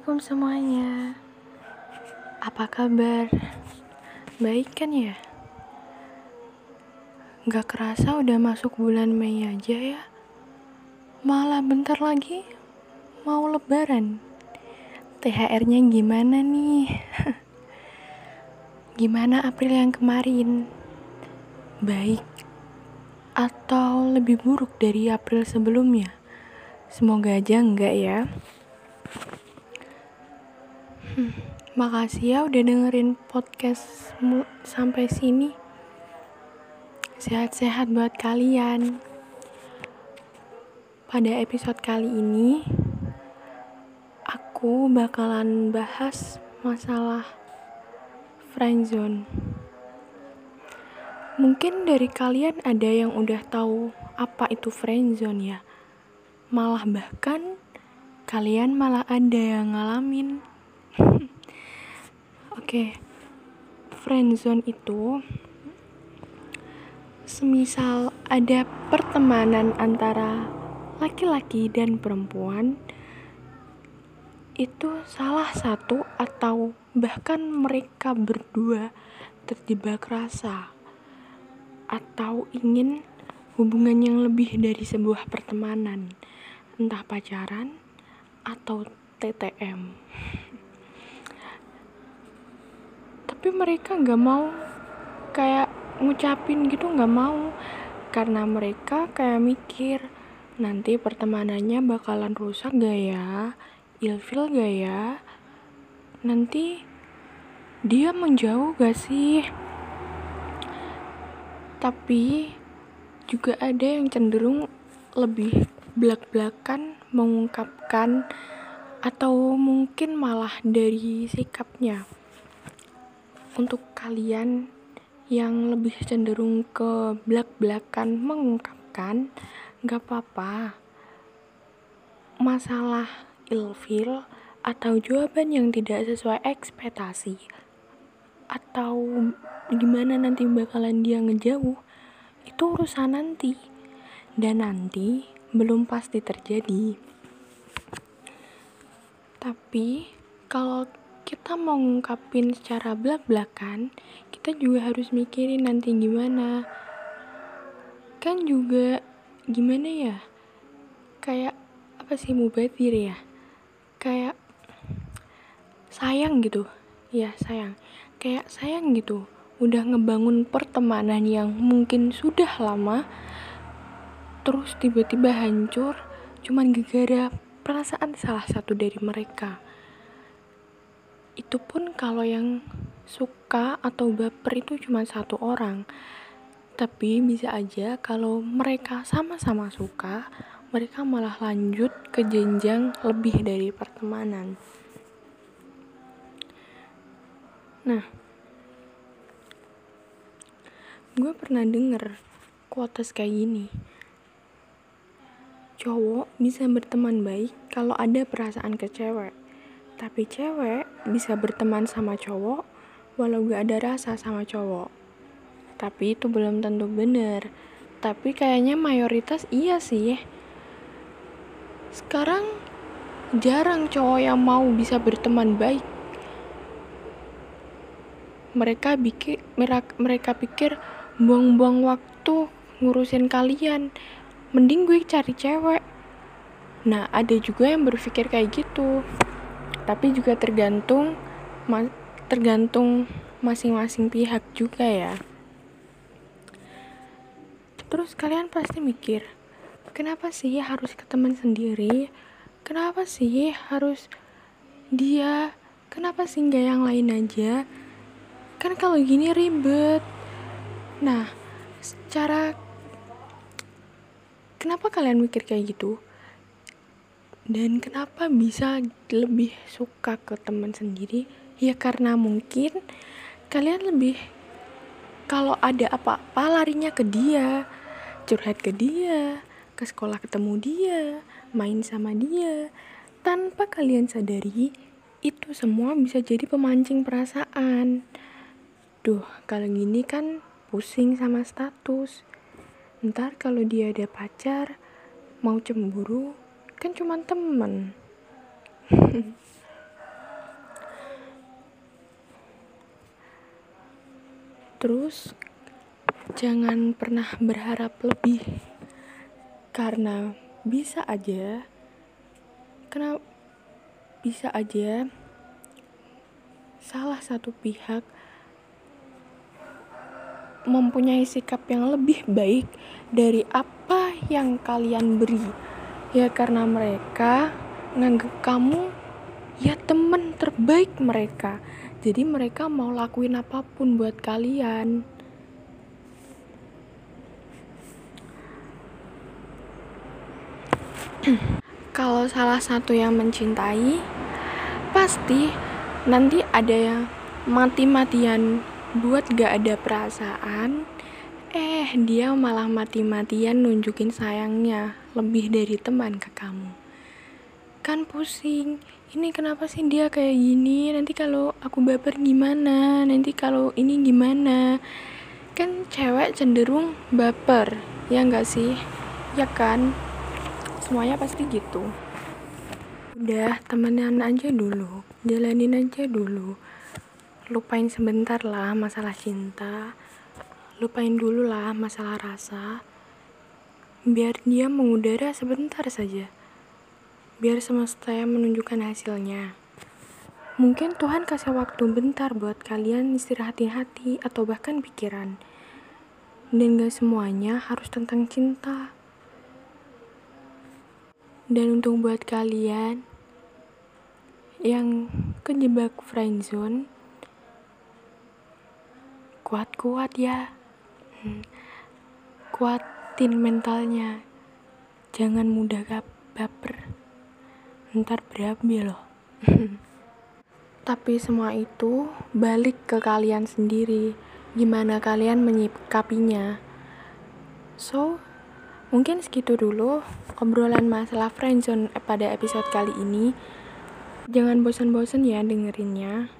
Assalamualaikum semuanya. Apa kabar? Baik kan ya? Gak kerasa udah masuk bulan Mei aja ya. Malah bentar lagi mau lebaran. THR-nya gimana nih? gimana April yang kemarin? Baik atau lebih buruk dari April sebelumnya? Semoga aja enggak ya. Hmm, makasih ya udah dengerin podcast sampai sini. Sehat-sehat buat kalian. Pada episode kali ini, aku bakalan bahas masalah friendzone. Mungkin dari kalian ada yang udah tahu apa itu friendzone ya. Malah bahkan kalian malah ada yang ngalamin Oke, okay. friendzone itu semisal ada pertemanan antara laki-laki dan perempuan itu salah satu atau bahkan mereka berdua terjebak rasa atau ingin hubungan yang lebih dari sebuah pertemanan entah pacaran atau TTM tapi mereka nggak mau kayak ngucapin gitu nggak mau. Karena mereka kayak mikir nanti pertemanannya bakalan rusak gak ya? Ilfil gak ya? Nanti dia menjauh gak sih? Tapi juga ada yang cenderung lebih belak-belakan mengungkapkan atau mungkin malah dari sikapnya untuk kalian yang lebih cenderung ke belak-belakan mengungkapkan, gak apa-apa. Masalah ilfil atau jawaban yang tidak sesuai ekspektasi atau gimana nanti bakalan dia ngejauh itu urusan nanti dan nanti belum pasti terjadi tapi kalau kita mau ngungkapin secara belak-belakan, kita juga harus mikirin nanti gimana. Kan juga gimana ya? Kayak apa sih mubadir ya? Kayak sayang gitu. Ya, sayang. Kayak sayang gitu. Udah ngebangun pertemanan yang mungkin sudah lama terus tiba-tiba hancur cuman gara-gara perasaan salah satu dari mereka itu pun kalau yang suka atau baper itu cuma satu orang. Tapi bisa aja kalau mereka sama-sama suka mereka malah lanjut ke jenjang lebih dari pertemanan. Nah gue pernah denger kuotas kayak gini. Cowok bisa berteman baik kalau ada perasaan ke tapi cewek bisa berteman sama cowok walau gak ada rasa sama cowok. Tapi itu belum tentu bener. Tapi kayaknya mayoritas iya sih. Sekarang jarang cowok yang mau bisa berteman baik. Mereka pikir mereka pikir buang-buang waktu ngurusin kalian. Mending gue cari cewek. Nah, ada juga yang berpikir kayak gitu tapi juga tergantung ma tergantung masing-masing pihak juga ya. Terus kalian pasti mikir kenapa sih harus ke teman sendiri? Kenapa sih harus dia? Kenapa sih nggak yang lain aja? Kan kalau gini ribet. Nah secara kenapa kalian mikir kayak gitu dan kenapa bisa lebih suka ke teman sendiri? Ya karena mungkin kalian lebih kalau ada apa-apa larinya ke dia curhat ke dia ke sekolah ketemu dia main sama dia. Tanpa kalian sadari itu semua bisa jadi pemancing perasaan. Duh kalau gini kan pusing sama status. Ntar kalau dia ada pacar mau cemburu kan cuma temen. Terus jangan pernah berharap lebih. Karena bisa aja. Karena bisa aja salah satu pihak mempunyai sikap yang lebih baik dari apa yang kalian beri ya karena mereka nganggep kamu ya temen terbaik mereka. Jadi mereka mau lakuin apa pun buat kalian. Kalau salah satu yang mencintai pasti nanti ada yang mati-matian buat gak ada perasaan eh dia malah mati-matian nunjukin sayangnya lebih dari teman ke kamu. Kan pusing. Ini kenapa sih dia kayak gini? Nanti kalau aku baper gimana? Nanti kalau ini gimana? Kan cewek cenderung baper ya enggak sih? Ya kan? Semuanya pasti gitu. Udah temenan aja dulu. Jalanin aja dulu. Lupain sebentar lah masalah cinta lupain dulu lah masalah rasa. Biar dia mengudara sebentar saja. Biar semesta yang menunjukkan hasilnya. Mungkin Tuhan kasih waktu bentar buat kalian istirahatin hati atau bahkan pikiran. Dan gak semuanya harus tentang cinta. Dan untuk buat kalian yang kejebak friendzone kuat-kuat ya kuatin mentalnya. Jangan mudah baper. Ntar berabi loh. Tapi semua itu balik ke kalian sendiri. Gimana kalian menyikapinya? So mungkin segitu dulu obrolan masalah friendzone pada episode kali ini. Jangan bosan-bosan ya dengerinnya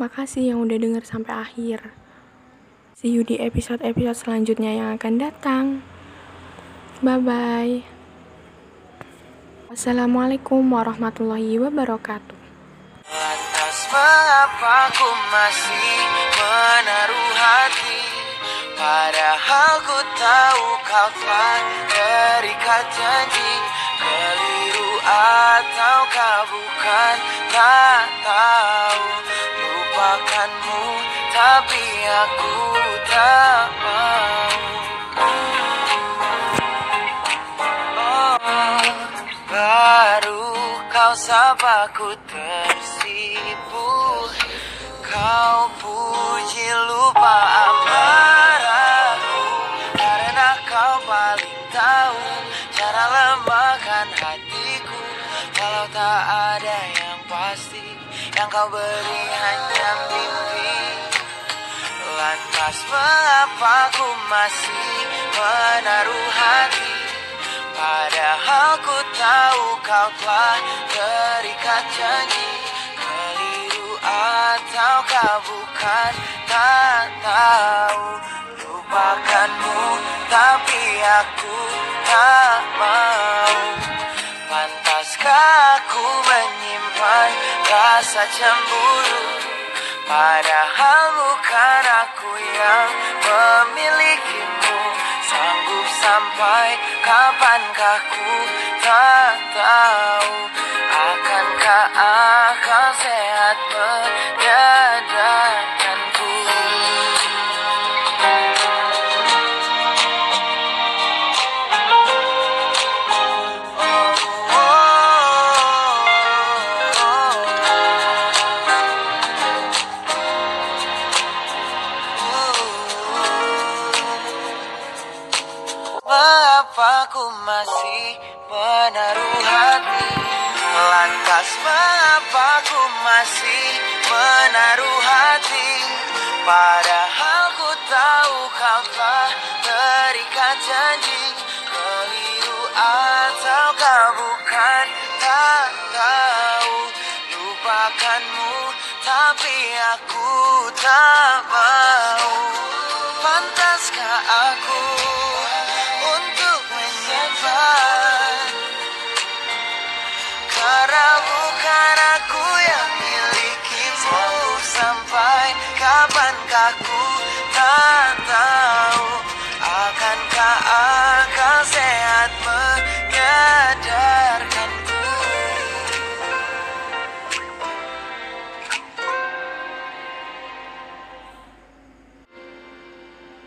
Makasih yang udah denger sampai akhir. See you di episode-episode selanjutnya yang akan datang. Bye-bye. Wassalamualaikum warahmatullahi wabarakatuh. Lantas mengapa ku masih menaruh hati Padahal ku tahu kau telah terikat janji Keliru ataukah bukan tak aku tak mau. Oh, Baru kau sapaku tersipu Kau puji lupa amarahku Karena kau paling tahu Cara lemahkan hatiku. Kalau tak ada yang pasti Yang kau beri Lantas mengapa ku masih menaruh hati. Padahal ku tahu kau telah terikat janji. Keliru ataukah bukan tak tahu. Lupakanmu tapi aku tak mau. Pantaskah aku menyimpan rasa cemburu Padahal bukan aku yang memilikimu. Sanggup sampai kapankah ku tak tahu. Akankah akal sehat Mengapa ku masih menaruh hati? Lantas mengapa ku masih menaruh hati? Padahal ku tahu kau telah terikat janji. Keliru ataukah bukan tak tahu. Lupakanmu tapi aku tak mau aku tak tahu